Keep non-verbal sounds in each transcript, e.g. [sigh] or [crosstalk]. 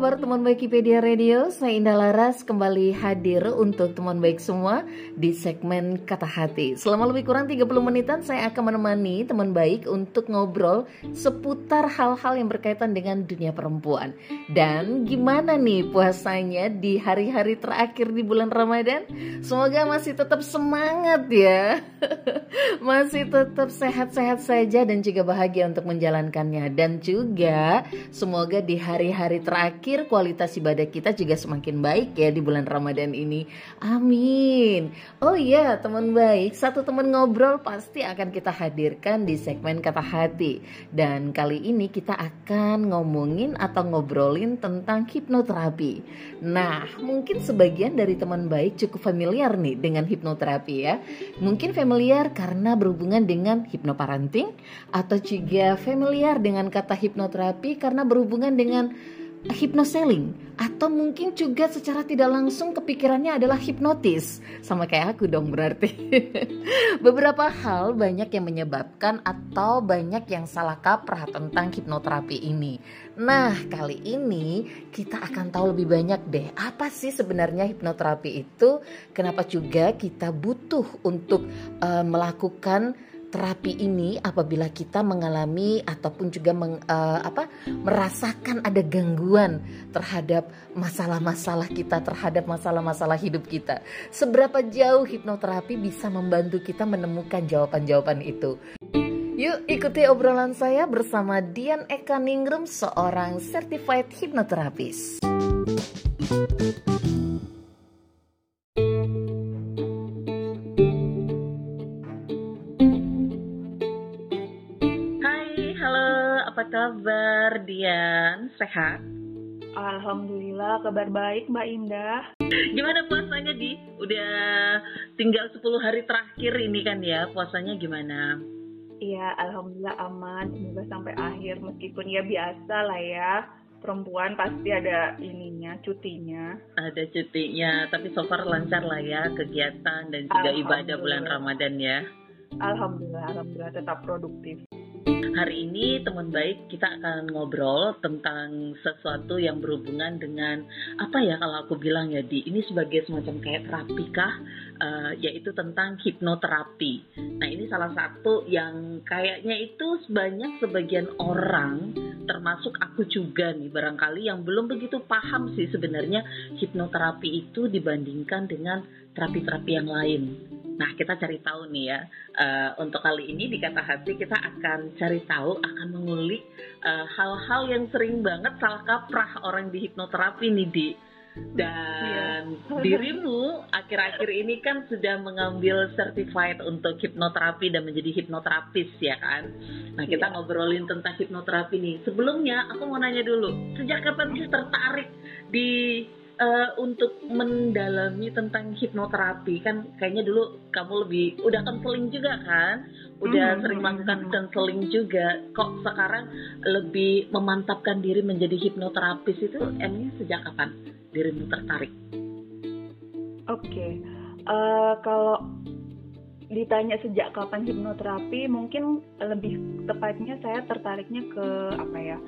Kabar teman baik Wikipedia Radio? Saya Indah Laras kembali hadir untuk teman baik semua di segmen Kata Hati. Selama lebih kurang 30 menitan saya akan menemani teman baik untuk ngobrol seputar hal-hal yang berkaitan dengan dunia perempuan. Dan gimana nih puasanya di hari-hari terakhir di bulan Ramadan? Semoga masih tetap semangat ya. [laughs] masih tetap sehat-sehat saja dan juga bahagia untuk menjalankannya. Dan juga semoga di hari hari terakhir kualitas ibadah kita juga semakin baik ya di bulan Ramadan ini. Amin. Oh iya, teman baik, satu teman ngobrol pasti akan kita hadirkan di segmen kata hati. Dan kali ini kita akan ngomongin atau ngobrolin tentang hipnoterapi. Nah, mungkin sebagian dari teman baik cukup familiar nih dengan hipnoterapi ya. Mungkin familiar karena berhubungan dengan hipnoparenting atau juga familiar dengan kata hipnoterapi karena berhubungan dengan hypnoselling atau mungkin juga secara tidak langsung kepikirannya adalah hipnotis. Sama kayak aku dong berarti. [laughs] Beberapa hal banyak yang menyebabkan atau banyak yang salah kaprah tentang hipnoterapi ini. Nah kali ini kita akan tahu lebih banyak deh apa sih sebenarnya hipnoterapi itu? Kenapa juga kita butuh untuk uh, melakukan terapi ini apabila kita mengalami ataupun juga meng, uh, apa merasakan ada gangguan terhadap masalah-masalah kita terhadap masalah-masalah hidup kita. Seberapa jauh hipnoterapi bisa membantu kita menemukan jawaban-jawaban itu? Yuk ikuti obrolan saya bersama Dian Eka Ningrum seorang certified hypnotherapist. Sehat? Alhamdulillah kabar baik Mbak Indah. Gimana puasanya di? Udah tinggal 10 hari terakhir ini kan ya puasanya gimana? Iya Alhamdulillah aman semoga sampai akhir meskipun ya biasa lah ya perempuan pasti ada ininya cutinya ada cutinya tapi so far lancar lah ya kegiatan dan juga ibadah bulan Ramadan ya Alhamdulillah Alhamdulillah tetap produktif Hari ini teman baik kita akan ngobrol tentang sesuatu yang berhubungan dengan apa ya kalau aku bilang ya di ini sebagai semacam kayak terapi kah uh, yaitu tentang hipnoterapi. Nah ini salah satu yang kayaknya itu sebanyak sebagian orang termasuk aku juga nih barangkali yang belum begitu paham sih sebenarnya hipnoterapi itu dibandingkan dengan terapi-terapi yang lain. Nah, kita cari tahu nih ya. Uh, untuk kali ini di kata hati kita akan cari tahu, akan mengulik hal-hal uh, yang sering banget salah kaprah orang di hipnoterapi nih di. Dan [laughs] dirimu akhir-akhir ini kan sudah mengambil certified untuk hipnoterapi dan menjadi hipnoterapis ya kan. Nah kita Iya. ngobrolin tentang hipnoterapi nih. Sebelumnya aku mau nanya dulu, sejak kapan sih tertarik di eh, untuk mendalami tentang hipnoterapi kan kayaknya dulu kamu lebih udah konseling juga kan? Udah Mhm, sering melakukan konseling juga. Kok sekarang lebih memantapkan diri menjadi hipnoterapis itu emangnya sejak kapan dirimu tertarik? Oke, Eh, kalau ditanya sejak kapan hipnoterapi, mungkin lebih tepatnya saya tertariknya ke apa ya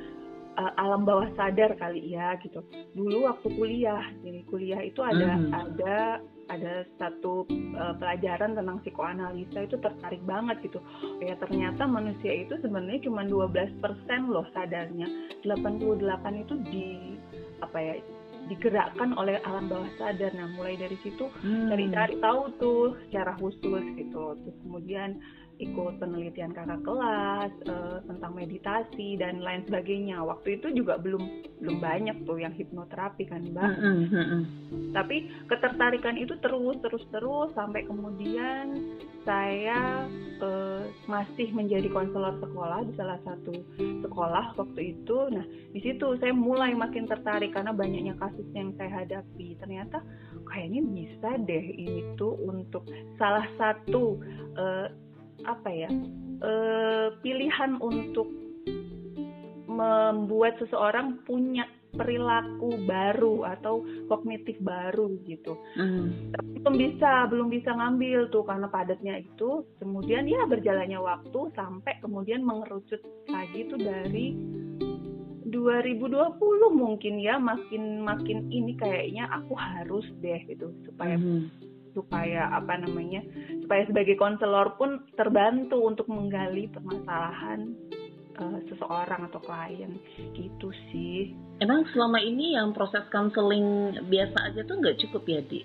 eh, alam bawah sadar kali ya gitu. Dulu waktu kuliah, jadi kuliah itu ada Mhm. ada ada satu eh, pelajaran tentang psikoanalisa itu tertarik banget gitu. Ya ternyata manusia itu sebenarnya cuma 12% loh sadarnya. 88 itu di apa ya digerakkan oleh alam bawah sadar. Nah, mulai dari situ Hmm. cari-cari tahu tuh secara khusus gitu. Terus kemudian ikut penelitian kakak kelas eh, tentang meditasi dan lain sebagainya. Waktu itu juga belum belum banyak tuh yang hipnoterapi kan, Mbak. Mm-mm, mm-mm. Tapi ketertarikan itu terus terus terus sampai kemudian saya eh, masih menjadi konselor sekolah di salah satu sekolah waktu itu. Nah, di situ saya mulai makin tertarik karena banyaknya kasus yang saya hadapi. Ternyata kayaknya bisa deh ini tuh untuk salah satu eh, apa ya eh, pilihan untuk membuat seseorang punya perilaku baru atau kognitif baru gitu Mm. tapi belum bisa belum bisa ngambil tuh karena padatnya itu kemudian ya berjalannya waktu sampai kemudian mengerucut lagi tuh dari 2020 mungkin ya makin makin ini kayaknya aku harus deh gitu supaya Mhm. Supaya apa namanya supaya sebagai konselor pun terbantu untuk menggali permasalahan eh, seseorang atau klien gitu sih Emang selama ini yang proses konseling biasa aja tuh nggak cukup ya, Di?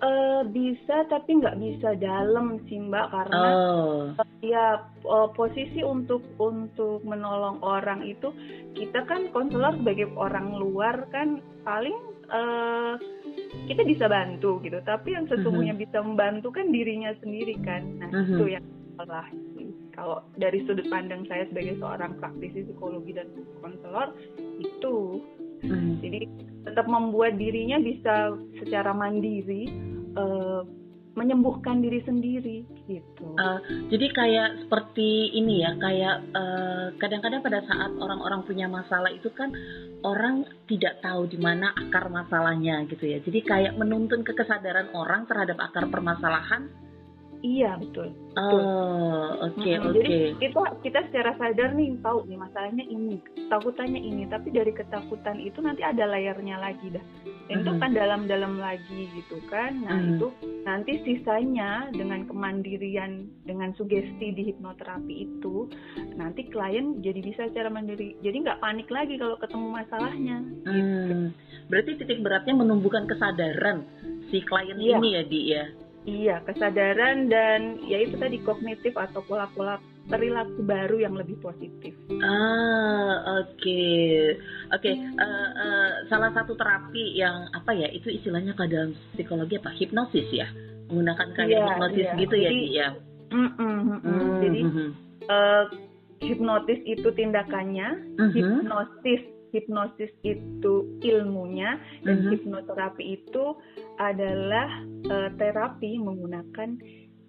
Eh, bisa tapi nggak bisa dalam sih mbak karena Oh. ya eh, posisi untuk untuk menolong orang itu kita kan konselor sebagai orang luar kan paling eh, kita bisa bantu gitu. Tapi yang sesungguhnya bisa membantu kan dirinya sendiri kan. Nah Mhm. itu yang salah kalau dari sudut pandang saya sebagai seorang praktisi psikologi dan konselor itu. Mm. jadi tetap membuat dirinya bisa secara mandiri eh, menyembuhkan diri sendiri gitu. Eh, jadi kayak seperti ini ya, kayak eh, kadang-kadang pada saat orang-orang punya masalah itu kan orang tidak tahu di mana akar masalahnya gitu ya. Jadi kayak menuntun ke kesadaran orang terhadap akar permasalahan. Iya betul. Oh, oke Mm-mm. oke. Jadi itu kita secara sadar nih tahu nih masalahnya ini, ketakutannya ini, tapi dari ketakutan itu nanti ada layarnya lagi dah. Dan itu Mhm. kan dalam-dalam lagi gitu kan. Nah Mhm. itu nanti sisanya dengan kemandirian, dengan sugesti di hipnoterapi itu, nanti klien jadi bisa secara mandiri. Jadi nggak panik lagi kalau ketemu masalahnya. Hmm, berarti titik beratnya menumbuhkan kesadaran si klien Iya. ini ya, Di ya. Iya, kesadaran dan ya itu tadi kognitif atau pola-pola perilaku baru yang lebih positif. Ah, oke, oke. eh, eh, salah satu terapi yang apa ya? Itu istilahnya kalau dalam psikologi apa? Hipnosis ya, menggunakan kayak Iya, hipnosis iya. gitu ya, Jadi, Di ya. Mm-mm, mm-mm. Hmm, Jadi eh, hipnotis itu tindakannya, mhm, hipnosis hipnosis itu ilmunya, dan mhm. hipnoterapi itu adalah eh, terapi menggunakan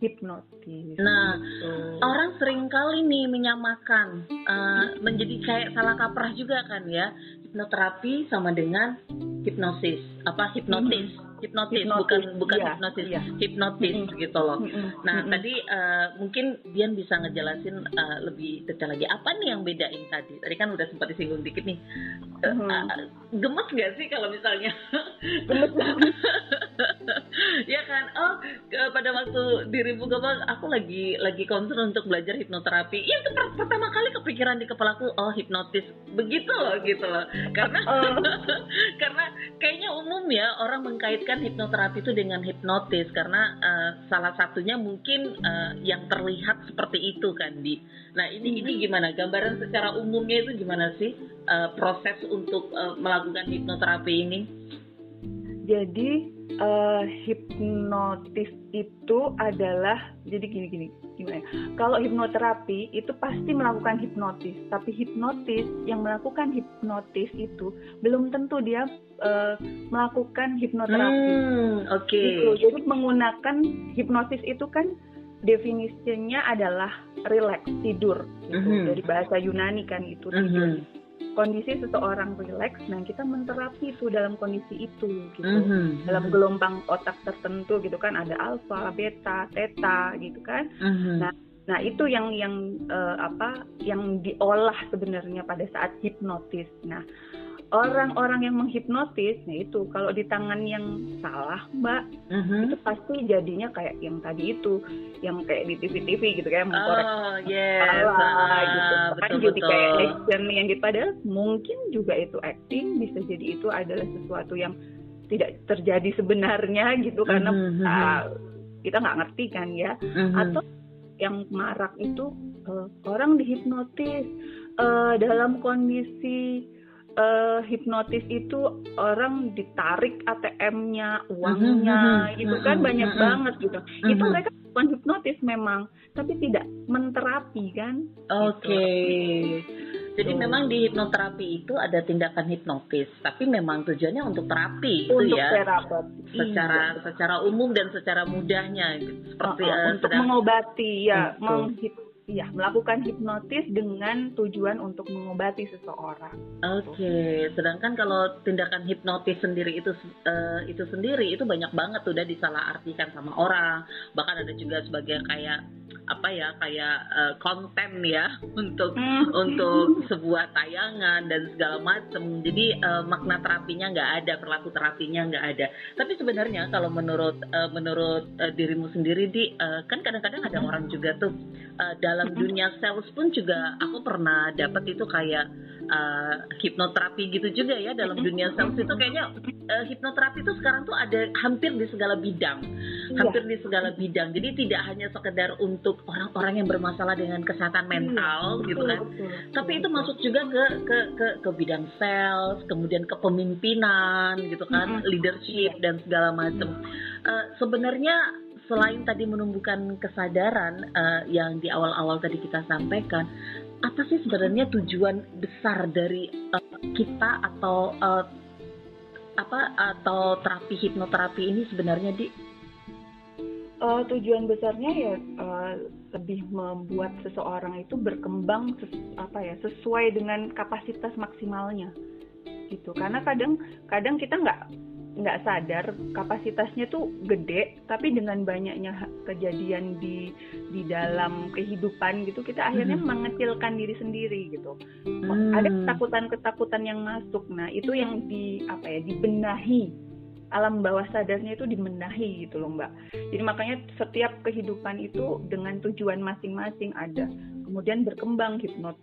hipnotis. Nah, Gitu. Orang sering kali nih menyamakan eh, menjadi kayak salah kaprah juga kan ya hipnoterapi sama dengan hipnosis apa hipnotis hipnotis, Hipnotis, bukan bukan iya, hipnosis iya. hipnotis Mm-mm. gitu loh Mm-mm, Nah, mm-mm. tadi eh, mungkin Dian bisa ngejelasin eh, lebih detail lagi apa nih yang bedain tadi. Tadi kan udah sempat disinggung dikit nih. Eh, Mhm. eh, gemes gak sih kalau misalnya? Gemes banget. [laughs] ya kan? Oh, ke- pada waktu dirimu gampang, aku lagi lagi concern untuk belajar hipnoterapi. Iya, itu per- pertama kali kepikiran di kepalaku, oh hipnotis. Begitu loh, gitu loh. Karena Oh. [laughs] karena kayaknya umum ya orang mengkaitkan hipnoterapi itu dengan hipnotis karena eh, salah satunya mungkin eh, yang terlihat seperti itu kan di. Nah ini ini gimana gambaran secara umumnya itu gimana sih eh, proses untuk eh, melakukan hipnoterapi ini? Jadi uh, hipnotis itu adalah jadi gini-gini gimana? ya? Kalau hipnoterapi itu pasti melakukan hipnotis, tapi hipnotis yang melakukan hipnotis itu belum tentu dia uh, melakukan hipnoterapi. Hmm, oke. Gitu. Jadi menggunakan hipnosis itu kan definisinya adalah relax tidur gitu. Mhm. Dari bahasa Yunani kan itu tidur. Mhm. Kondisi seseorang relax, nah kita menterapi itu dalam kondisi itu gitu. Mhm. Dalam gelombang otak tertentu gitu kan ada alfa, beta, theta gitu kan. Mhm. Nah, Nah, itu yang yang eh, apa yang diolah sebenarnya pada saat hipnotis. Nah, orang-orang yang menghipnotis, nah itu kalau di tangan yang salah, Mbak, Mhm. itu pasti jadinya kayak yang tadi itu, yang kayak di TV-TV gitu kayak mengkorek Oh, yes. kepala Ah, gitu. Kan betul jadi kayak action yang gitu padahal mungkin juga itu acting, bisa jadi itu adalah sesuatu yang tidak terjadi sebenarnya gitu karena mhm. ah, kita nggak ngerti kan ya Mhm. atau yang marak itu eh, orang dihipnotis eh, dalam kondisi eh, hipnotis itu orang ditarik ATM-nya, uangnya, Mhm, gitu kan banyak mhm. banget gitu. Itu Mhm. mereka bukan hipnotis memang, tapi tidak menterapi kan? Oke. Jadi Tuh. memang di hipnoterapi itu ada tindakan hipnotis, tapi memang tujuannya untuk terapi itu Untuk ya. terapat. Secara Iya. secara umum dan secara mudahnya gitu. seperti Uh-uh, eh, untuk sedang- mengobati ya, Betul. Menghip- ya, melakukan hipnotis dengan tujuan untuk mengobati seseorang. Oke, sedangkan kalau tindakan hipnotis sendiri itu eh, itu sendiri itu banyak banget udah disalahartikan sama orang. Bahkan ada juga sebagai kayak apa ya kayak eh, konten ya [laughs] untuk Hmm. untuk sebuah tayangan dan segala macam. Jadi eh, makna terapinya nggak ada, perilaku terapinya nggak ada. Tapi sebenarnya kalau menurut eh, menurut eh, dirimu sendiri di eh, kan kadang-kadang ada orang juga tuh eh, dalam dunia sales pun juga aku pernah dapat itu kayak eh, hipnoterapi gitu juga ya dalam dunia sales itu. Kayaknya eh, hipnoterapi itu sekarang tuh ada hampir di segala bidang. Hampir di segala bidang. Jadi tidak hanya sekedar untuk orang-orang yang bermasalah dengan kesehatan mental gitu kan. tapi itu masuk juga ke ke ke, ke bidang sales kemudian kepemimpinan gitu kan. Leadership dan segala macam. Eh, sebenarnya selain tadi menumbuhkan kesadaran eh, yang di awal-awal tadi kita sampaikan apa sih sebenarnya tujuan besar dari eh, kita atau eh, apa atau terapi hipnoterapi ini sebenarnya di Eh, tujuan besarnya ya eh, lebih membuat seseorang itu berkembang ses- apa ya sesuai dengan kapasitas maksimalnya. Gitu. Karena kadang kadang kita nggak nggak sadar kapasitasnya tuh gede tapi dengan banyaknya kejadian di di dalam kehidupan gitu kita akhirnya Mhm. mengecilkan diri sendiri gitu. Hmm. ada ketakutan-ketakutan yang masuk? Nah itu yang di apa ya dibenahi. Alam bawah sadarnya itu dibenahi gitu loh mbak. Jadi makanya setiap kehidupan itu dengan tujuan masing-masing ada. Kemudian berkembang hipnot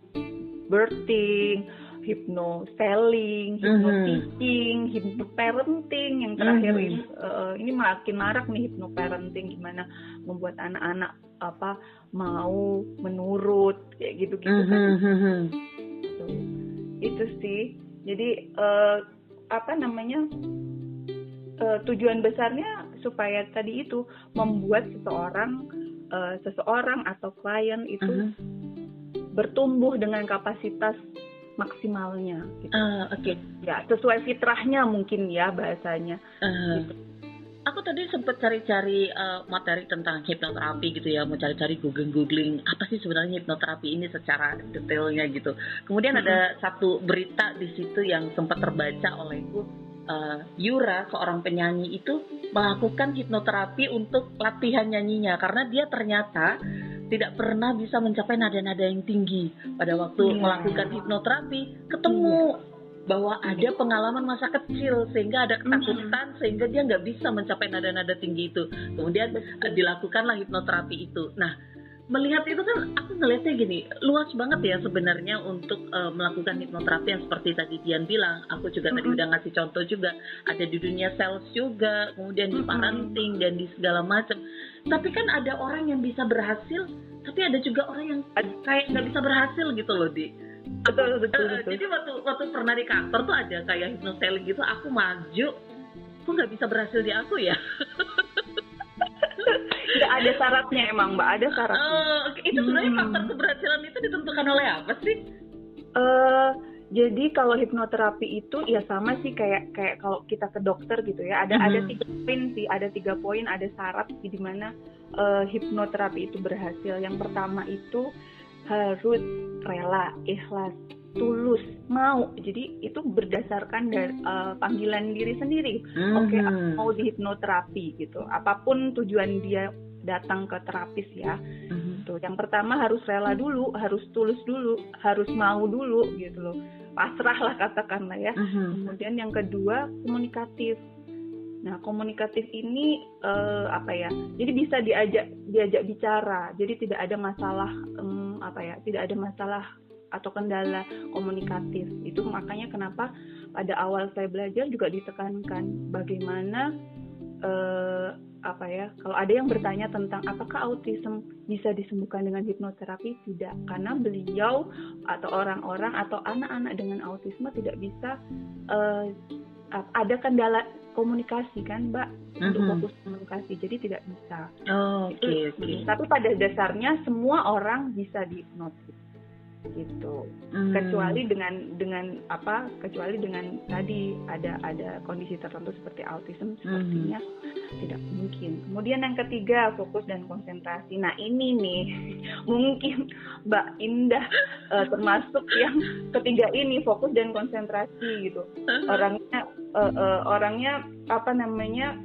birthing hipno selling hipno Mhm. teaching hipno parenting yang terakhir Mhm. ini eh, ini makin marak nih hipno parenting gimana membuat anak-anak apa mau menurut kayak gitu-gitu kan Mhm. Gitu. itu sih jadi eh, apa namanya eh, tujuan besarnya supaya tadi itu membuat seseorang eh, seseorang atau klien itu Mhm. bertumbuh dengan kapasitas maksimalnya gitu. Ah, oke ya sesuai fitrahnya mungkin ya bahasanya Eh, aku tadi sempat cari-cari eh, materi tentang hipnoterapi gitu ya, mau cari-cari googling-googling apa sih sebenarnya hipnoterapi ini secara detailnya gitu. Kemudian ada satu berita di situ yang sempat terbaca olehku. Eh, Yura, seorang penyanyi itu melakukan hipnoterapi untuk latihan nyanyinya karena dia ternyata tidak pernah bisa mencapai nada-nada yang tinggi. Pada waktu Iya. melakukan hipnoterapi ketemu bahwa ada pengalaman masa kecil sehingga ada ketakutan sehingga dia nggak bisa mencapai nada-nada tinggi itu. Kemudian eh, dilakukanlah hipnoterapi itu. Nah melihat itu kan aku ngelihatnya gini luas banget ya sebenarnya untuk eh, melakukan hipnoterapi yang seperti tadi Dian bilang. Aku juga tadi Mhm. udah ngasih contoh juga. Ada di dunia sales juga kemudian di parenting dan di segala macam tapi kan ada orang yang bisa berhasil tapi ada juga orang yang kayak nggak bisa berhasil gitu loh di. Betul betul betul jadi waktu waktu pernah di kantor tuh ada kayak hypnoselling gitu aku maju kok nggak bisa berhasil di aku ya? [laughs] Nggak ada syaratnya emang mbak ada syaratnya. Oke. itu sebenarnya Hmm. faktor keberhasilan itu ditentukan oleh apa sih? Eh, jadi kalau hipnoterapi itu ya sama sih kayak kayak kalau kita ke dokter gitu ya ada ada Mhm. tiga poin sih ada tiga poin ada syarat sih di mana eh, hipnoterapi itu berhasil yang pertama itu harus rela ikhlas tulus mau jadi itu berdasarkan dari eh, panggilan diri sendiri oke Mhm. aku mau di hipnoterapi gitu apa pun tujuan dia datang ke terapis ya Mhm. Tuh, yang pertama harus rela dulu, harus tulus dulu, harus mau dulu gitu loh. Pasrah lah katakanlah ya. Mhm. Kemudian yang kedua komunikatif. Nah, komunikatif ini eh, apa ya? Jadi bisa diajak diajak bicara. Jadi tidak ada masalah em, apa ya? Tidak ada masalah atau kendala komunikatif. Itu makanya kenapa pada awal saya belajar juga ditekankan bagaimana eh, apa ya kalau ada yang bertanya tentang apakah autism bisa disembuhkan dengan hipnoterapi tidak karena beliau atau orang-orang atau anak-anak dengan autisme tidak bisa ap- ada kendala komunikasi kan mbak untuk Mhm. fokus komunikasi jadi tidak bisa Oh, Oke, Itu- oke. tapi pada dasarnya semua orang bisa dihipnotis gitu Hmm. kecuali dengan dengan apa kecuali dengan tadi ada ada kondisi tertentu seperti autism sepertinya tidak mungkin kemudian yang ketiga fokus dan konsentrasi nah ini nih [laughs] mungkin Mbak Indah eh, termasuk yang ketiga ini fokus dan konsentrasi gitu orangnya eh, eh, orangnya apa namanya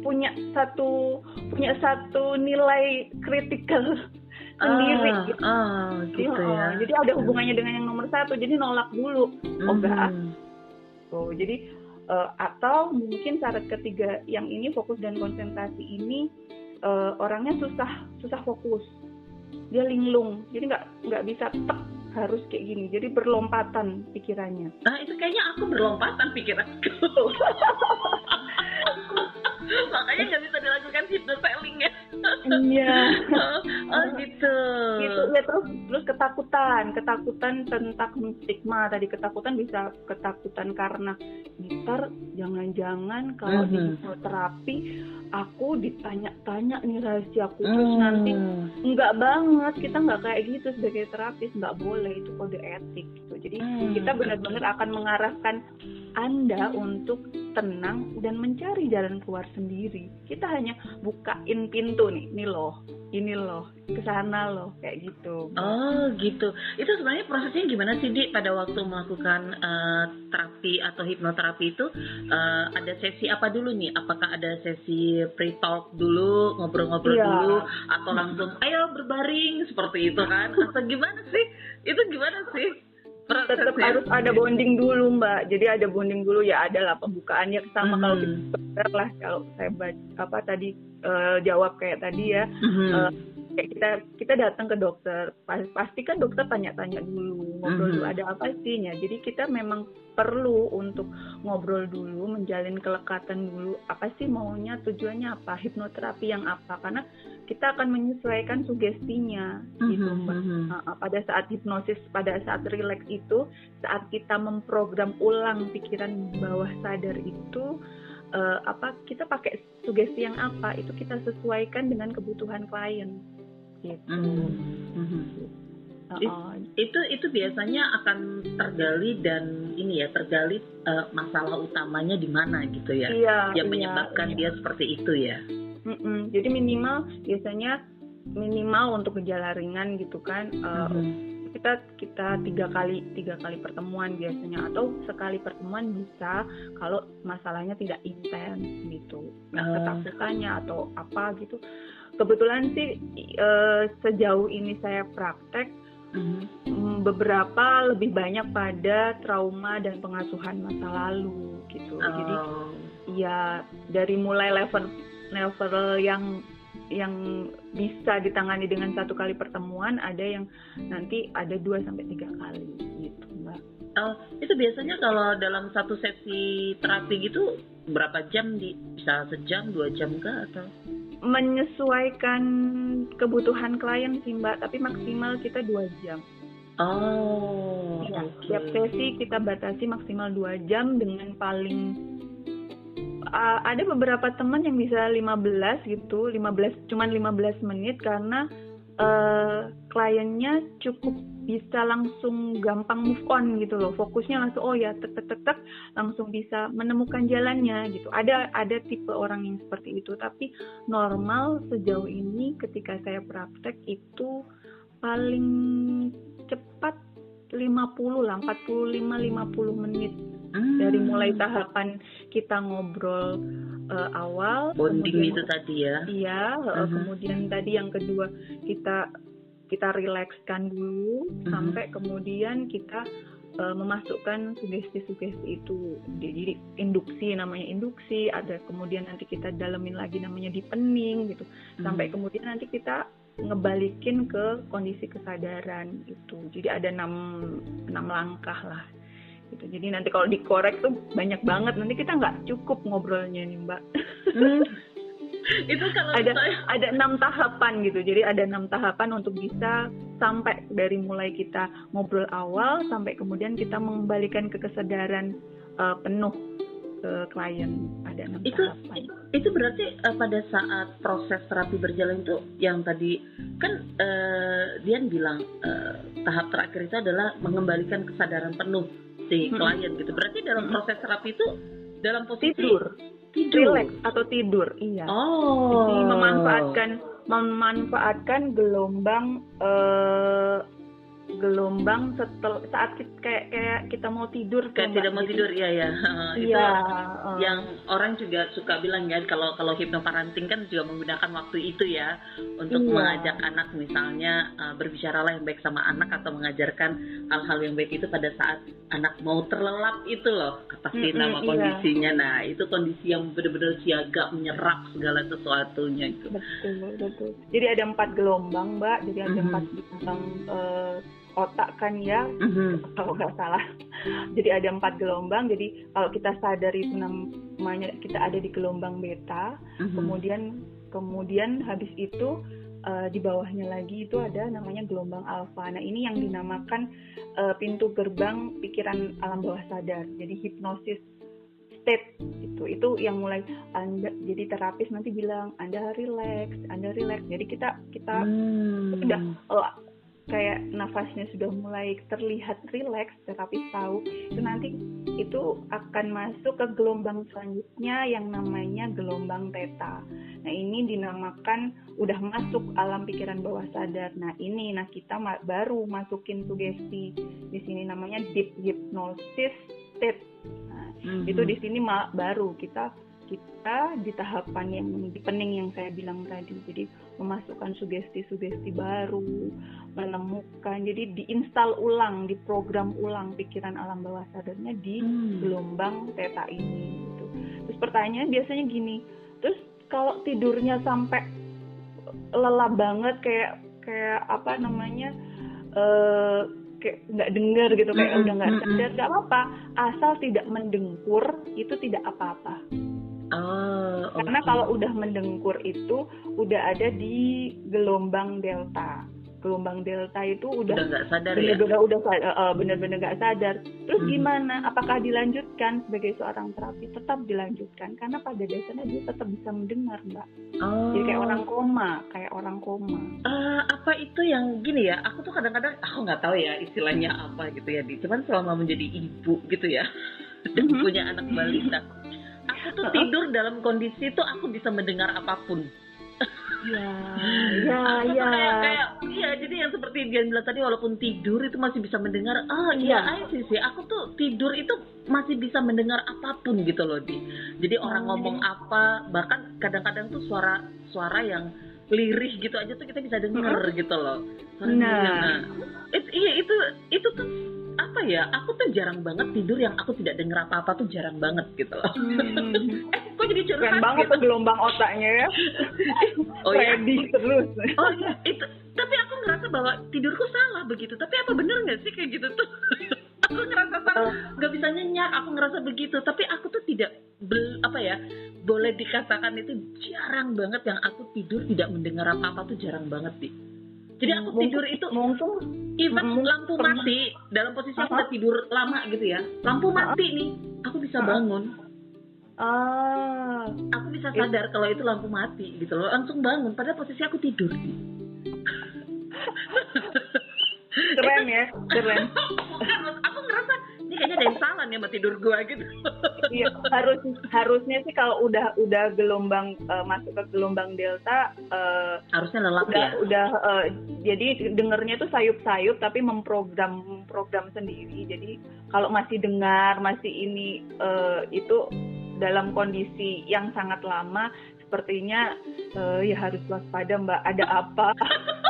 punya satu punya satu nilai kritikal sendiri Ah, gitu. ah, gitu Iya, ya. Jadi ada hubungannya dengan yang nomor satu. Jadi nolak dulu. Oh Mhm. enggak. Oh, jadi eh, atau mungkin syarat ketiga yang ini fokus dan konsentrasi ini eh, orangnya susah susah fokus. Dia linglung. Jadi nggak nggak bisa tek harus kayak gini. Jadi berlompatan pikirannya. Nah itu kayaknya aku berlompatan pikiranku. [laughs] Makanya nggak bisa dilakukan hypnoselling ya. Iya. [laughs] oh, gitu. gitu ya terus terus ketakutan ketakutan tentang stigma tadi ketakutan bisa ketakutan karena ntar jangan-jangan kalau di Mhm. hipnoterapi aku ditanya-tanya nih rahasia aku terus Hmm. nanti enggak banget kita nggak kayak gitu sebagai terapis nggak boleh itu kode etik gitu jadi Hmm. kita benar-benar akan mengarahkan anda untuk tenang dan mencari jalan keluar sendiri kita hanya bukain pintu nih ini loh ini loh ke sana loh kayak gitu Oh gitu. Itu sebenarnya prosesnya gimana sih di pada waktu melakukan eh, terapi atau hipnoterapi itu eh, ada sesi apa dulu nih? Apakah ada sesi pre talk dulu, ngobrol-ngobrol Iya. dulu, atau langsung ayo berbaring seperti itu kan? Atau gimana sih? Itu gimana sih? Tetap Prosesnya? harus ada bonding dulu mbak jadi ada bonding dulu ya ada lah pembukaannya sama kalau Mhm. kita dokter lah kalau saya baca apa tadi eh, jawab kayak tadi ya Mhm. eh, kayak kita kita datang ke dokter pas- pasti kan dokter tanya-tanya dulu ngobrol Mhm. dulu ada apa sih ya jadi kita memang perlu untuk ngobrol dulu menjalin kelekatan dulu apa sih maunya tujuannya apa hipnoterapi yang apa karena kita akan menyesuaikan sugestinya gitu Mhm, mbak mhm. Nah, pada saat hipnosis, pada saat rileks itu, saat kita memprogram ulang pikiran bawah sadar itu, eh, apa kita pakai sugesti yang apa? Itu kita sesuaikan dengan kebutuhan klien. Gitu. Mhm, mhm. Uh-uh. itu itu biasanya akan tergali dan ini ya tergali eh, masalah utamanya di mana gitu ya Iya. yang iya, menyebabkan iya. dia seperti itu ya Mm-mm. Jadi minimal biasanya minimal untuk gejala ringan gitu kan. eh, Mhm. kita kita tiga kali tiga kali pertemuan biasanya atau sekali pertemuan bisa kalau masalahnya tidak intens gitu nah, Oh. ketakutannya atau apa gitu kebetulan sih eh, sejauh ini saya praktek beberapa lebih banyak pada trauma dan pengasuhan masa lalu gitu. Jadi Oh. ya dari mulai level level yang yang bisa ditangani dengan satu kali pertemuan ada yang nanti ada 2 sampai tiga kali gitu mbak. Oh, itu biasanya kalau dalam satu sesi terapi gitu berapa jam di bisa sejam dua jam kah atau menyesuaikan kebutuhan klien sih mbak. Tapi maksimal kita dua jam. Oh Ya, Tiap sesi kita batasi maksimal dua jam dengan paling a- ada beberapa teman yang bisa 15 gitu, 15 cuman 15 menit karena eh, kliennya cukup bisa langsung gampang move on gitu loh. Fokusnya langsung oh ya tek tek tek tek langsung bisa menemukan jalannya gitu. Ada ada tipe orang yang seperti itu, tapi normal sejauh ini ketika saya praktek itu paling cepat 50 lah, 45 50 menit Hmm. dari mulai tahapan kita ngobrol eh, awal bonding kemudian- itu tadi ya. iya eh, Mhm. kemudian tadi yang kedua kita kita rilekskan dulu Mhm. sampai kemudian kita eh, memasukkan sugesti-sugesti itu jadi induksi namanya induksi ada kemudian nanti kita dalemin lagi namanya deepening gitu sampai Hmm. kemudian nanti kita ngebalikin ke kondisi kesadaran itu jadi ada enam enam langkah lah gitu. Jadi nanti kalau dikorek tuh banyak banget. Nanti kita nggak cukup ngobrolnya nih mbak. Hmm. [laughs] itu kalau ada saya ada enam tahapan gitu. Jadi ada enam tahapan untuk bisa sampai dari mulai kita ngobrol awal sampai kemudian kita mengembalikan ke kesadaran eh, penuh ke klien. Ada enam Itu- tahapan. itu berarti eh, pada saat proses terapi berjalan itu yang tadi kan eh, Dian bilang eh, tahap terakhir itu adalah mengembalikan kesadaran penuh si klien gitu. Berarti dalam proses terapi itu dalam posisi tidur tidur. relax atau tidur iya Oh. Jadi memanfaatkan memanfaatkan gelombang eh, gelombang setel saat kita, kayak kayak kita mau tidur Kayak Mbak. tidak mau tidur ya ya. [laughs] itu Iya. eh, yang orang juga suka bilang ya kalau kalau hipnoparenting kan juga menggunakan waktu itu ya untuk Iya. mengajak anak misalnya uh, berbicaralah yang baik sama anak atau mengajarkan hal-hal yang baik itu pada saat anak mau terlelap itu loh pasti Mm-mm, nama iya. kondisinya nah itu kondisi yang benar-benar siaga menyerap segala sesuatunya itu betul betul jadi ada empat gelombang mbak jadi ada Mhm. empat gelombang eh, otak kan ya Mhm. kalau nggak salah jadi ada empat gelombang jadi kalau kita sadar itu namanya kita ada di gelombang beta Mhm. kemudian kemudian habis itu eh, di bawahnya lagi itu ada namanya gelombang alfa nah ini yang dinamakan eh, pintu gerbang pikiran alam bawah sadar jadi hipnosis state itu itu yang mulai anda jadi terapis nanti bilang anda relax anda relax jadi kita kita Hmm. udah oh, kayak nafasnya sudah mulai terlihat rileks terapis tahu itu nanti itu akan masuk ke gelombang selanjutnya yang namanya gelombang theta. Nah ini dinamakan udah masuk alam pikiran bawah sadar. Nah ini nah kita baru masukin sugesti di sini namanya deep hypnosis state. Nah, Mhm. itu di sini baru kita kita di tahapan yang di pening yang saya bilang tadi jadi memasukkan sugesti-sugesti baru menemukan jadi diinstal ulang diprogram ulang pikiran alam bawah sadarnya di Hmm. gelombang theta ini gitu. terus pertanyaan biasanya gini terus kalau tidurnya sampai lelah banget kayak kayak apa namanya eh kayak nggak dengar gitu kayak Mm-mm, udah nggak mm-mm. sadar nggak apa asal tidak mendengkur itu tidak apa-apa Oh, karena oke. kalau udah mendengkur itu udah ada di gelombang delta. Gelombang delta itu udah udah nggak sadar ya? bener-bener udah sa- eh, eh, bener-bener nggak sadar. Terus Hmm. gimana? Apakah dilanjutkan sebagai seorang terapi? Tetap dilanjutkan karena pada dasarnya dia tetap bisa mendengar mbak. Oh. jadi kayak orang koma kayak orang koma. Eh, apa itu yang gini ya? Aku tuh kadang-kadang aku nggak tahu ya istilahnya apa gitu ya di. Cuman selama menjadi ibu gitu ya [laughs] dan Mhm. punya anak balita aku tuh tidur dalam kondisi tuh aku bisa mendengar apa pun. Ya [laughs] ya aku tuh ya. kayak kayak iya jadi yang seperti dia bilang tadi walaupun tidur itu masih bisa mendengar ah iya Iya. I see sih. Aku tuh tidur itu masih bisa mendengar apa pun gitu loh di. Jadi orang Oh, ngomong apa bahkan kadang-kadang tuh suara suara yang lirih gitu aja tuh kita bisa denger gitu loh. Suara Nah. dia, nah. It- iya itu itu tuh apa ya aku tuh jarang banget tidur yang aku tidak dengar apa-apa tuh jarang banget gitu loh Hmm. [laughs] eh kok jadi curhat keren banget gitu? tuh gelombang otaknya ya [laughs] oh iya ready terus Oh iya, itu tapi aku ngerasa bahwa tidurku salah begitu. Tapi apa bener nggak sih kayak gitu tuh? [laughs] aku ngerasa salah, Oh. nggak bisa nyenyak. Aku ngerasa begitu. Tapi aku tuh tidak bel, apa ya? Boleh dikatakan itu jarang banget yang aku tidur tidak mendengar apa-apa tuh jarang banget sih. Jadi aku Mungkin- tidur itu mungkin even mungkin lampu pernah- mati dalam posisi aku udah tidur lama gitu ya. Lampu mati nih, aku bisa bangun. Ah, Aku bisa sadar kalau itu lampu mati gitu loh. Langsung bangun padahal posisi aku tidur. Keren ya, keren. [laughs] kayaknya ada yang salah nih sama tidur gua gitu. Iya, harus harusnya sih kalau udah udah gelombang eh, masuk ke gelombang delta eh, Harusnya lelap udah ya. udah eh, jadi dengernya tuh sayup-sayup tapi memprogram program sendiri. Jadi kalau masih dengar masih ini eh, itu dalam kondisi yang sangat lama sepertinya eh, ya harus waspada Mbak. Ada apa? [laughs]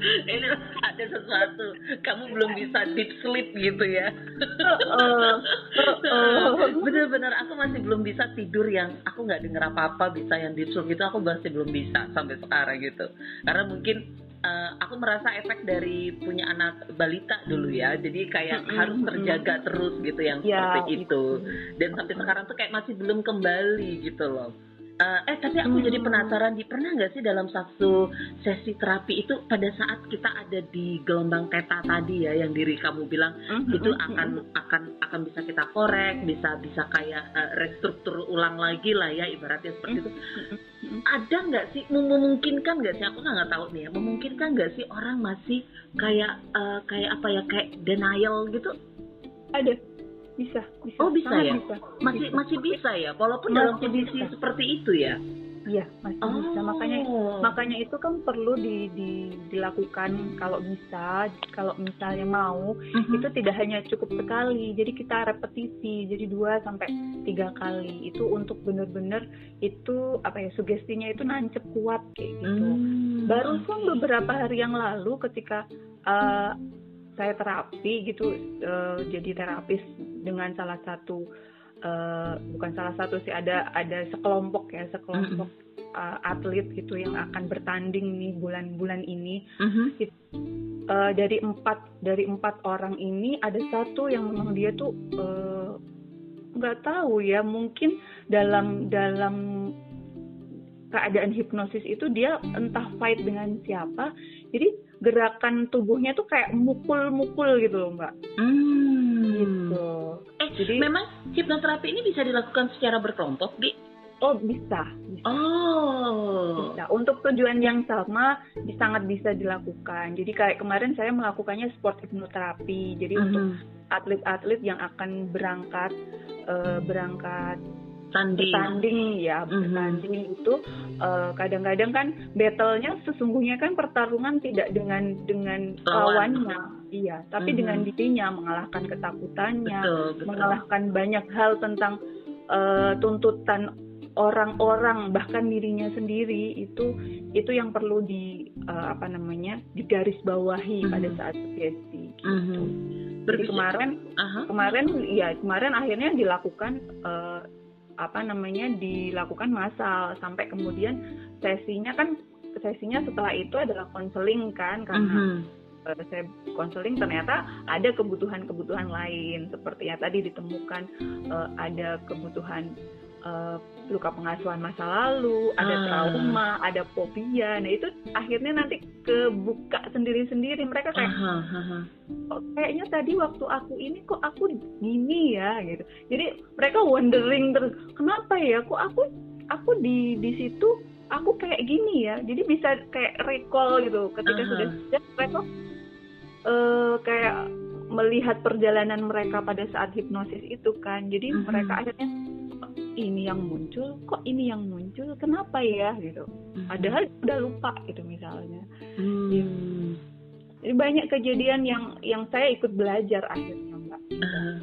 [laughs] Ini ada sesuatu. Kamu belum bisa deep sleep gitu ya. Eh, eh, [laughs] Bener-bener aku masih belum bisa tidur yang aku nggak denger apa-apa bisa yang deep sleep gitu aku masih belum bisa sampai sekarang gitu. Karena mungkin eh, aku merasa efek dari punya anak balita dulu ya. Jadi kayak Mm-mm, harus mm-mm. terjaga terus gitu yang Ya, seperti itu. Dan sampai sekarang tuh kayak masih belum kembali gitu loh. Eh, eh tapi aku Hmm. jadi penasaran di pernah nggak sih dalam satu sesi terapi itu pada saat kita ada di gelombang teta tadi ya yang diri kamu bilang Mhm, itu mhm, akan akan akan bisa kita korek bisa bisa kayak eh, restruktur ulang lagi lah ya ibaratnya seperti itu. Ada nggak sih mem- memungkinkan nggak sih aku nggak tahu nih ya memungkinkan nggak sih orang masih kayak eh, kayak apa ya kayak denial gitu? Ada bisa bisa Oh, bisa Sangat ya? bisa. masih Bisa. masih bisa ya walaupun Masih dalam kondisi bisa. seperti itu ya iya masih bisa makanya makanya itu kan perlu di, di- dilakukan kalau bisa kalau misalnya mau Mhm. itu tidak hanya cukup sekali jadi kita repetisi jadi dua sampai tiga kali itu untuk benar-benar itu apa ya sugestinya itu nancep kuat kayak gitu Hmm, barusan oke. beberapa hari yang lalu ketika uh, saya terapi gitu uh, jadi terapis dengan salah satu uh, bukan salah satu sih ada ada sekelompok ya sekelompok uh, atlet gitu yang akan bertanding nih bulan-bulan ini Mhm. Uh, dari empat dari empat orang ini ada satu yang memang dia tuh uh, nggak tahu ya mungkin dalam dalam keadaan hipnosis itu dia entah fight dengan siapa jadi gerakan tubuhnya tuh kayak mukul-mukul gitu loh mbak Hmm. Jadi- memang hipnoterapi ini bisa dilakukan secara berkelompok, Di? oh bisa bisa Oh. bisa untuk tujuan yang sama sangat bisa dilakukan jadi kayak kemarin saya melakukannya sport hipnoterapi jadi untuk Mhm. atlet-atlet yang akan berangkat eh, berangkat Tanding. bertanding ya Mhm. bertanding itu eh, kadang-kadang kan battle-nya sesungguhnya kan pertarungan tidak dengan dengan Lawan. lawannya iya tapi Mhm. dengan dirinya mengalahkan ketakutannya Betul, betul. mengalahkan banyak hal tentang eh, tuntutan orang-orang bahkan dirinya sendiri itu itu yang perlu di eh, apa namanya digarisbawahi Mhm. pada saat sugesti gitu. Mhm. Jadi Berbicara- kemarin Aha. kemarin ya kemarin akhirnya dilakukan eh, apa namanya dilakukan massal sampai kemudian sesinya kan sesinya setelah itu adalah konseling kan karena Mhm. eh, saya konseling ternyata ada kebutuhan-kebutuhan lain seperti yang tadi ditemukan eh, ada kebutuhan eh, luka pengasuhan masa lalu, ada Ah. trauma, ada fobia. Nah itu akhirnya nanti kebuka sendiri-sendiri. Mereka kayak Aha, aha. "Kok kayaknya tadi waktu aku ini kok aku gini ya gitu. Jadi mereka wondering terus kenapa ya kok aku aku di di situ aku kayak gini ya. Jadi bisa kayak recall gitu ketika Aha. sudah sudah mereka eh, kayak melihat perjalanan mereka pada saat hipnosis itu kan. Jadi mereka akhirnya "Kok ini yang muncul, kok ini yang muncul, kenapa ya gitu. Padahal udah lupa gitu misalnya. Hmm. Jadi banyak kejadian yang yang saya ikut belajar akhirnya mbak. Eh,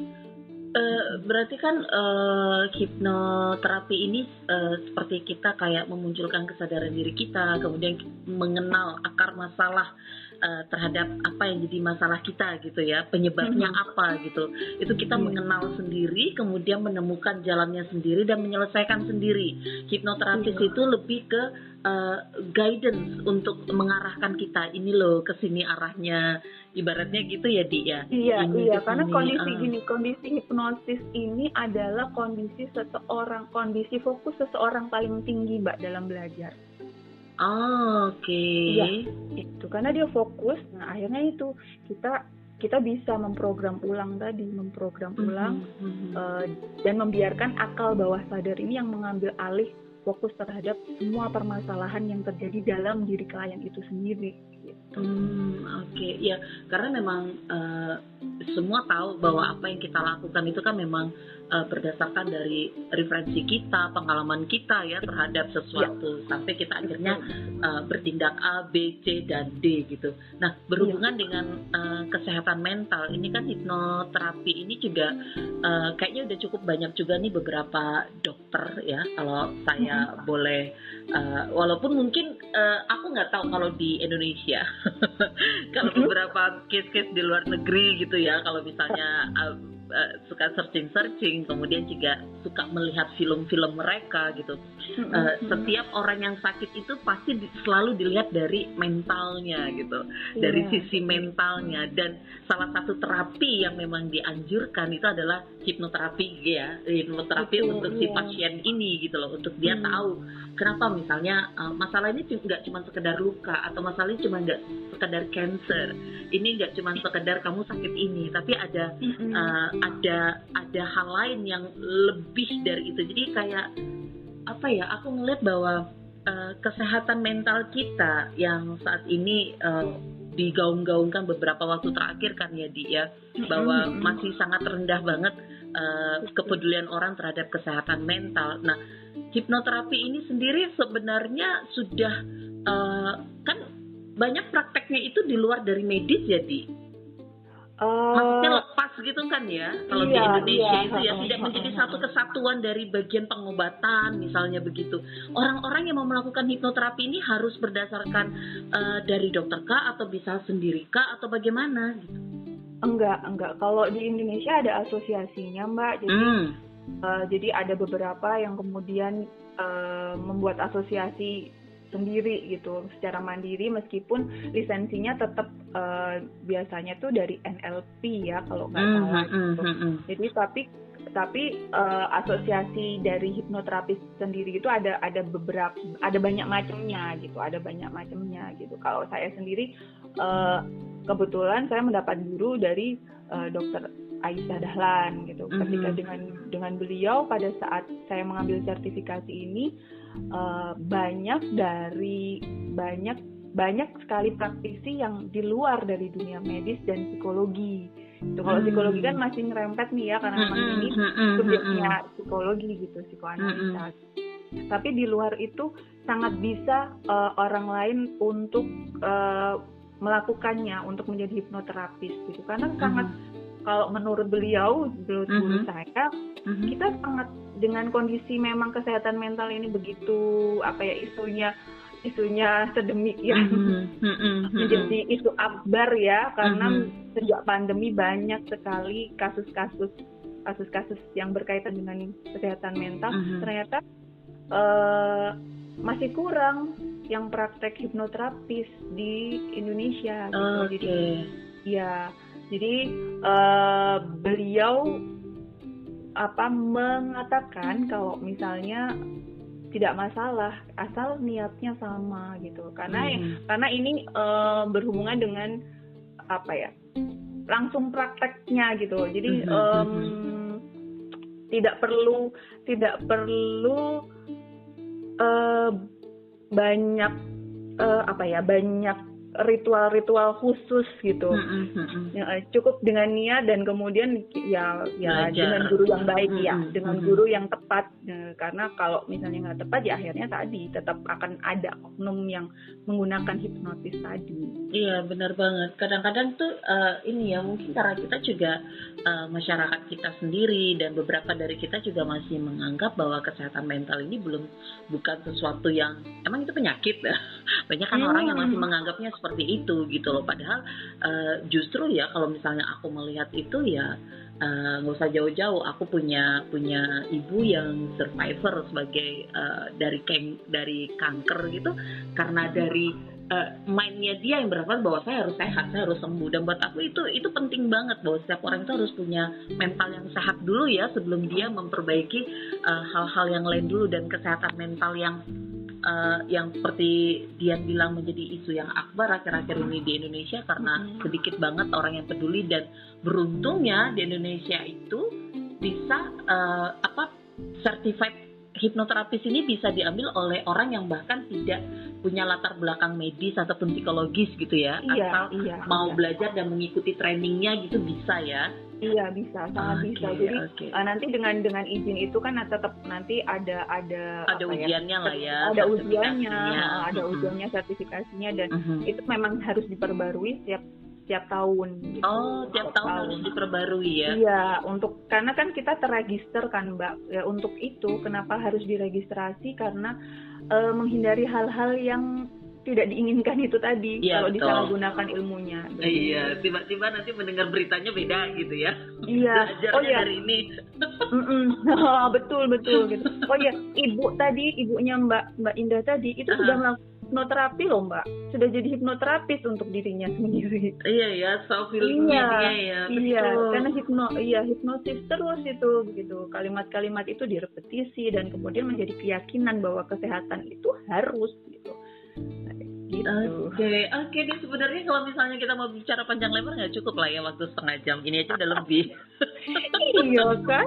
eh, berarti kan eh, hipnoterapi ini eh, seperti kita kayak memunculkan kesadaran diri kita, kemudian mengenal akar masalah eh, terhadap apa yang jadi masalah kita gitu ya, penyebabnya Mhm. apa gitu. Itu kita Iya. mengenal sendiri, kemudian menemukan jalannya sendiri dan menyelesaikan sendiri. Hipnoterapis Iya. itu lebih ke eh, guidance untuk mengarahkan kita ini loh ke sini arahnya, ibaratnya gitu ya Di ya. Iya Ini iya ke karena kondisi ah. gini kondisi hipnosis ini adalah kondisi seseorang kondisi fokus seseorang paling tinggi mbak dalam belajar. Oh, Oke. Iya. itu karena dia fokus nah akhirnya itu kita kita bisa memprogram ulang tadi, memprogram ulang Mhm. eh, dan membiarkan akal bawah sadar ini yang mengambil alih fokus terhadap semua permasalahan yang terjadi dalam diri klien itu sendiri. gitu. Hmm, oke, ya karena memang eh, semua tahu bahwa apa yang kita lakukan itu kan memang eh, berdasarkan dari referensi kita, pengalaman kita ya terhadap sesuatu. Sampai kita akhirnya eh, bertindak A, B, C dan D gitu. Nah berhubungan dengan eh, kesehatan mental ini kan hipnoterapi ini juga eh, kayaknya udah cukup banyak juga nih beberapa dokter ya kalau saya boleh eh, walaupun mungkin eh, aku nggak tahu kalau di Indonesia. Kalau [laughs] beberapa case-case di luar negeri gitu ya kalau misalnya uh, uh, suka searching-searching kemudian juga suka melihat film-film mereka gitu Uh, setiap orang yang sakit itu pasti di- selalu dilihat dari mentalnya gitu dari Iya. sisi mentalnya dan salah satu terapi yang memang dianjurkan itu adalah hipnoterapi ya hipnoterapi Betul, untuk si iya. pasien ini gitu loh untuk dia Hmm. tahu kenapa misalnya uh, masalah ini nggak cuma sekedar luka atau masalah ini cuma nggak sekedar cancer ini nggak cuma sekedar kamu sakit ini tapi ada Mm-mm. uh, ada ada hal lain yang lebih dari itu. Jadi kayak apa ya aku ngeliat bahwa uh, kesehatan mental kita yang saat ini uh, digaung-gaungkan beberapa waktu terakhir kan ya di ya. Bahwa masih sangat rendah banget uh, kepedulian orang terhadap kesehatan mental. Nah, hipnoterapi ini sendiri sebenarnya sudah uh, kan banyak prakteknya itu di luar dari medis ya di? Maksudnya gitu kan ya kalau di iya, Indonesia iya. itu ya tidak menjadi satu kesatuan dari bagian pengobatan misalnya begitu orang-orang yang mau melakukan hipnoterapi ini harus berdasarkan uh, dari dokter kah atau bisa sendiri kah atau bagaimana gitu enggak, enggak. Kalau di Indonesia ada asosiasinya, Mbak. Jadi hmm. Eh, jadi ada beberapa yang kemudian eh, membuat asosiasi sendiri gitu secara mandiri meskipun lisensinya tetap eh, biasanya tuh dari NLP ya kalau nggak Hmm, salah hmm, gitu. hmm, hmm. Jadi tapi tapi eh, asosiasi dari hipnoterapis sendiri itu ada ada beberapa ada banyak macamnya gitu ada banyak macamnya gitu kalau saya sendiri eh, kebetulan saya mendapat guru dari eh, dokter Aisyah Dahlan gitu ketika Mhm. dengan dengan beliau pada saat saya mengambil sertifikasi ini eh, banyak dari banyak banyak sekali praktisi yang di luar dari dunia medis dan psikologi. Itu kalau Hmm. psikologi kan masih ngerempet nih ya karena memang Hmm, ini hmm, subjeknya psikologi gitu psikoanalisa. Tapi di luar itu sangat bisa eh, orang lain untuk eh, melakukannya untuk menjadi hipnoterapis gitu. Karena sangat kalau menurut beliau menurut guru saya kita sangat dengan kondisi memang kesehatan mental ini begitu apa ya isunya isunya sedemikian Hmm, hmm, hmm, hmm, menjadi isu akbar ya karena Mhm. sejak pandemi banyak sekali kasus-kasus kasus-kasus yang berkaitan dengan kesehatan mental Mhm. ternyata eh, masih kurang yang praktek hipnoterapis di Indonesia gitu. Oke. Jadi ya jadi eh, beliau apa mengatakan kalau misalnya tidak masalah asal niatnya sama gitu. Karena Hmm. karena ini eh, berhubungan dengan apa ya langsung prakteknya gitu jadi em, tidak perlu tidak perlu eh, banyak eh, apa ya banyak ritual-ritual khusus gitu Hmm, hmm, hmm, hmm. Ya, cukup dengan niat dan kemudian ya ya Belajar. dengan guru yang baik ya Mm-mm, dengan mm-mm. guru yang tepat Eh, karena kalau misalnya nggak tepat ya akhirnya tadi tetap akan ada oknum yang menggunakan hipnotis tadi Iya benar banget. Kadang-kadang tuh eh, ini ya mungkin karena kita juga eh, masyarakat kita sendiri dan beberapa dari kita juga masih menganggap bahwa kesehatan mental ini belum bukan sesuatu yang emang itu penyakit. [laughs] Banyak kan Hmm. orang yang masih menganggapnya seperti itu gitu loh. Padahal eh, justru ya kalau misalnya aku melihat itu ya eh, nggak usah jauh-jauh. Aku punya punya ibu yang survivor sebagai eh, dari keng dari kanker gitu karena dari eh, mindnya dia yang berangkat bahwa saya harus sehat, saya harus sembuh. Dan buat aku itu itu penting banget bahwa setiap orang itu harus punya mental yang sehat dulu ya sebelum dia memperbaiki hal-hal yang lain dulu dan kesehatan mental yang uh, yang seperti Dian bilang menjadi isu yang akbar akhir-akhir ini di Indonesia karena sedikit banget orang yang peduli dan beruntungnya di Indonesia itu bisa uh, apa certified hipnoterapis ini bisa diambil oleh orang yang bahkan tidak punya latar belakang medis ataupun psikologis gitu ya. Iya, asal iya, mau iya. belajar dan mengikuti trainingnya gitu bisa ya Iya bisa, sangat Oke, bisa. Jadi oke. uh, nanti dengan dengan izin itu kan tetap nanti ada ada ada ya, ujiannya lah ya ada ujiannya, uh, ada Mhm. ujiannya sertifikasinya dan Mhm. itu memang harus diperbarui setiap setiap tahun. Gitu. oh tiap tahun harus diperbarui ya Iya, untuk karena kan kita terregister kan Mbak. Ya, untuk itu kenapa harus diregistrasi karena eh, menghindari hal-hal yang tidak diinginkan itu tadi Iya, kalau betul. disalahgunakan ilmunya. Iya, tiba-tiba nanti mendengar beritanya beda gitu ya. Iya. [laughs] Oh iya. dari ini. [laughs] Mm-mm. [laughs] betul betul gitu. Oh iya, ibu tadi, ibunya Mbak Mbak Indah tadi itu Ah. sudah melakukan hipnoterapi loh Mbak. Sudah jadi hipnoterapis untuk dirinya sendiri. Iya ya, self healingnya Iya, ya. Iya, betul. karena hipno, iya hipnosis terus itu begitu. Kalimat-kalimat itu direpetisi dan kemudian menjadi keyakinan bahwa kesehatan itu harus gitu. Gitu. Oke, oke deh sebenarnya kalau misalnya kita mau bicara panjang lebar nggak cukup lah ya waktu setengah jam. Ini aja udah lebih. iya kan?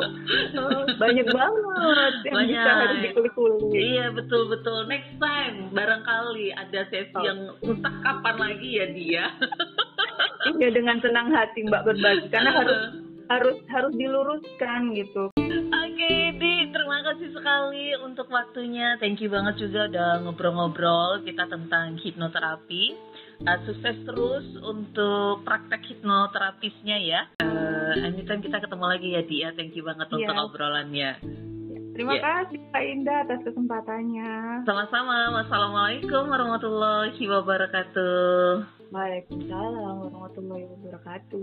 Banyak banget yang bisa Banyak. harus dikulik-kulik. iya betul betul. Next time barangkali ada sesi Oh. yang entah kapan lagi ya dia. Iya dengan senang hati Mbak berbagi karena harus harus harus diluruskan gitu. Kasih sekali untuk waktunya. Thank you banget juga udah ngobrol-ngobrol kita tentang hipnoterapi. Uh, sukses terus untuk praktek hipnoterapisnya ya. Uh, anytime kita ketemu lagi ya, Di. ya. Thank you banget untuk Iya. obrolannya. Terima Iya. kasih Kak Indah atas kesempatannya. Sama-sama. Wassalamualaikum warahmatullahi wabarakatuh. Waalaikumsalam warahmatullahi wabarakatuh.